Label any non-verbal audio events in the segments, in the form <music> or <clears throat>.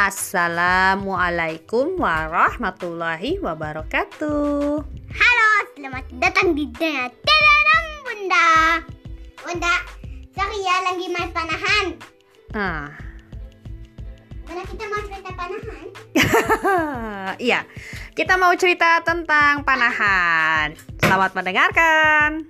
Assalamualaikum warahmatullahi wabarakatuh. Halo, selamat datang di Dalam Bunda. Bunda, sorry ya lagi main panahan. Nah, Bunda kita mau cerita panahan. <laughs> iya, kita mau cerita tentang panahan. Selamat mendengarkan.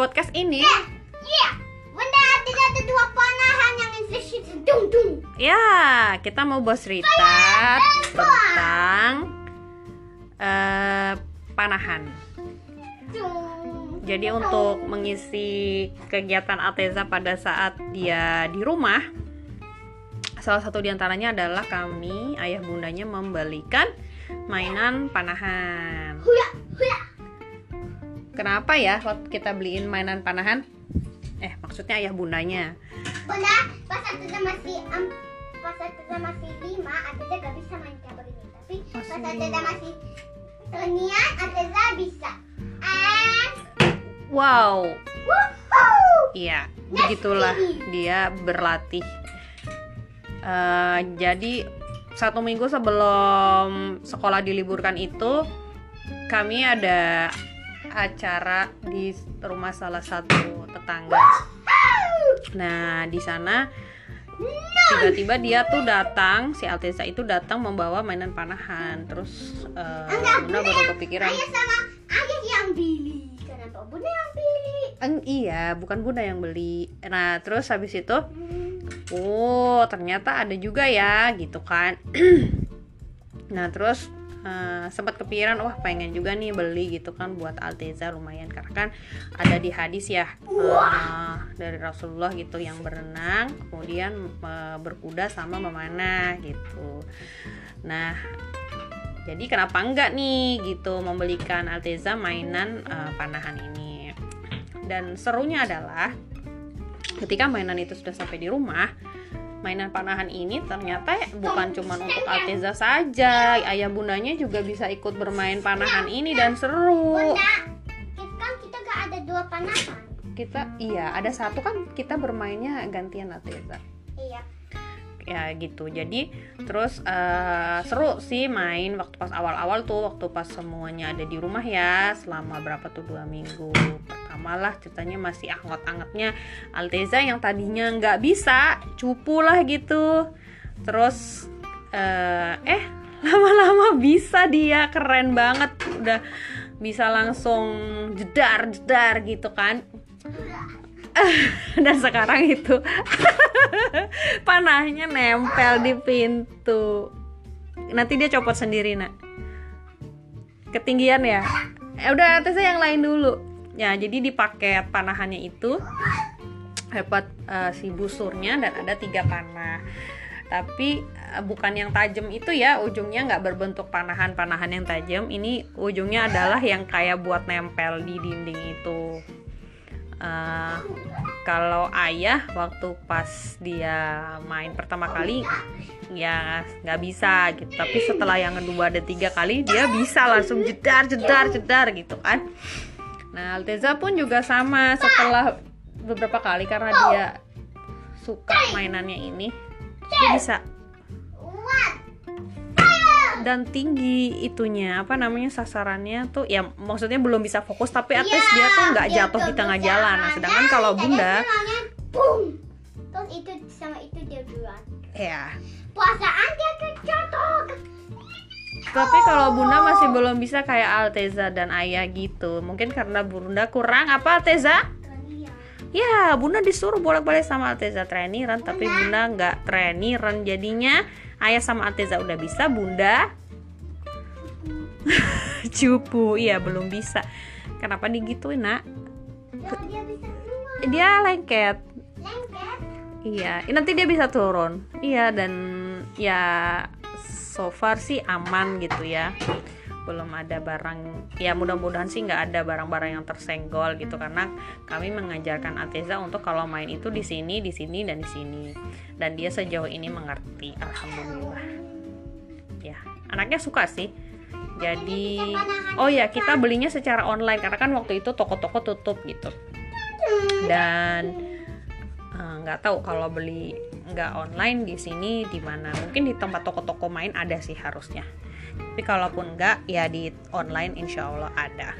Podcast ini, Iya, Bunda tidak ada dua panahan yang inflasi dung dung. ya, kita mau bahas cerita tentang eh, panahan. Jadi untuk mengisi kegiatan Ateza pada saat dia di rumah, salah satu di antaranya adalah kami ayah bundanya membelikan mainan panahan. Huya, huya. Kenapa ya waktu kita beliin mainan panahan? Eh maksudnya ayah bundanya. Bunda, pas Ateza masih um, pas Ateza masih lima, Ateza gak bisa main kayak begini. Tapi Masih pas lima. masih lenian, Ateza bisa. And Wow, iya begitulah dia berlatih. Eh, jadi satu minggu sebelum sekolah diliburkan itu kami ada acara di rumah salah satu tetangga. Nah di sana tiba-tiba dia tuh datang si Alteza itu datang membawa mainan panahan terus eh, Enggak, Bunda baru kepikiran Ayah sama ayah yang pilih. Kenapa Bunda yang pilih? "Eng, iya bukan Bunda yang beli nah terus habis itu oh ternyata ada juga ya gitu kan <clears throat> nah terus eh, sempat kepikiran wah pengen juga nih beli gitu kan buat Alteza lumayan. Karena kan ada di hadis ya eh, dari Rasulullah gitu yang berenang kemudian eh, berkuda sama memanah gitu. Nah jadi kenapa enggak nih gitu membelikan Alteza mainan eh, panahan ini. Dan serunya adalah ketika mainan itu sudah sampai di rumah mainan panahan ini ternyata bukan cuma untuk Alteza saja. Ayah bundanya juga bisa ikut bermain panahan ini dan seru. Bunda, kan kita gak ada dua panahan. kita iya ada satu kan kita bermainnya gantian Alteza Iya. ya gitu. Jadi terus eh, seru sih main waktu pas awal-awal tuh waktu pas semuanya ada di rumah ya selama berapa tuh dua minggu pertama lah ceritanya masih anget-angetnya. Alteza yang tadinya nggak bisa cupu lah gitu. Terus eh, eh lama-lama bisa dia keren banget. Udah bisa langsung jedar jedar gitu kan. <laughs> Dan sekarang itu <laughs> panahnya nempel di pintu. Nanti dia copot sendiri nak. Ketinggian ya. Eh, udah tesnya yang lain dulu ya jadi di paket panahannya itu dapat eh, si busurnya dan ada tiga panah. Tapi eh, bukan yang tajam itu ya ujungnya nggak berbentuk panahan-panahan yang tajam. Ini ujungnya adalah yang kayak buat nempel di dinding itu. Eh, kalau ayah waktu pas dia main pertama kali ya nggak bisa gitu. Tapi setelah yang kedua ada tiga kali dia bisa langsung jedar jedar jedar gitu kan nah Alteza pun juga sama setelah beberapa kali karena dia suka mainannya ini dia bisa dan tinggi itunya apa namanya sasarannya tuh ya maksudnya belum bisa fokus tapi at least dia tuh nggak dia jatuh di tengah jalan nah sedangkan ada, kalau bunda boom. Terus itu sama itu dia duluan. ya Perasaan dia kejatuh. Tapi kalau bunda masih belum bisa kayak Alteza dan ayah gitu. Mungkin karena bunda kurang. Apa Alteza? Ya bunda disuruh bolak-balik sama Alteza trainiran tapi bunda. Nggak trainiran jadinya. Ayah sama Alteza udah bisa bunda. <laughs> Cupu. Iya belum bisa. Kenapa digituin nak? Dia bisa dia lengket. Lengket. Iya, nanti dia bisa turun. Iya dan ya so far sih aman gitu ya. belum ada barang ya mudah-mudahan sih nggak ada barang-barang yang tersenggol gitu karena kami mengajarkan Ateza untuk kalau main itu di sini di sini dan di sini. Dan dia sejauh ini mengerti alhamdulillah. Ya anaknya suka sih. Jadi oh ya kita belinya secara online karena kan waktu itu toko-toko tutup gitu. Dan nggak tahu kalau beli nggak online di sini di mana. Mungkin di tempat toko-toko main ada sih harusnya. Tapi kalaupun nggak ya di online insya Allah ada.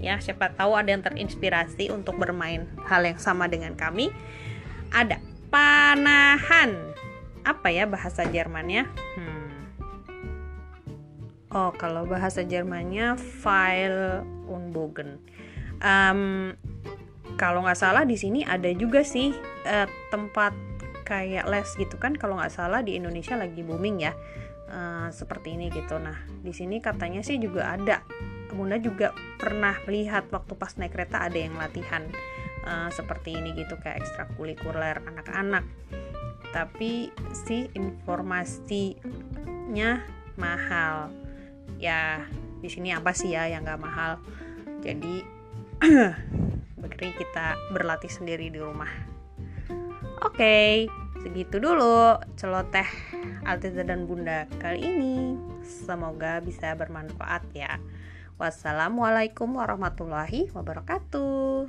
Ya siapa tahu ada yang terinspirasi untuk bermain hal yang sama dengan kami. Ada panahan. Apa ya bahasa Jermannya? Hmm. oh kalau bahasa Jermannya file unbogen um, kalau nggak salah di sini ada juga sih uh, tempat kayak les gitu kan kalau nggak salah di Indonesia lagi booming ya uh, seperti ini gitu. Nah di sini katanya sih juga ada. Bunda juga pernah melihat waktu pas naik kereta ada yang latihan uh, seperti ini gitu kayak ekstrakurikuler anak-anak. Tapi si informasinya mahal. Ya di sini apa sih ya yang nggak mahal? Jadi <clears throat> beri kita berlatih sendiri di rumah oke segitu dulu celoteh Altiza dan Bunda kali ini. Semoga bisa bermanfaat ya. Wassalamualaikum warahmatullahi wabarakatuh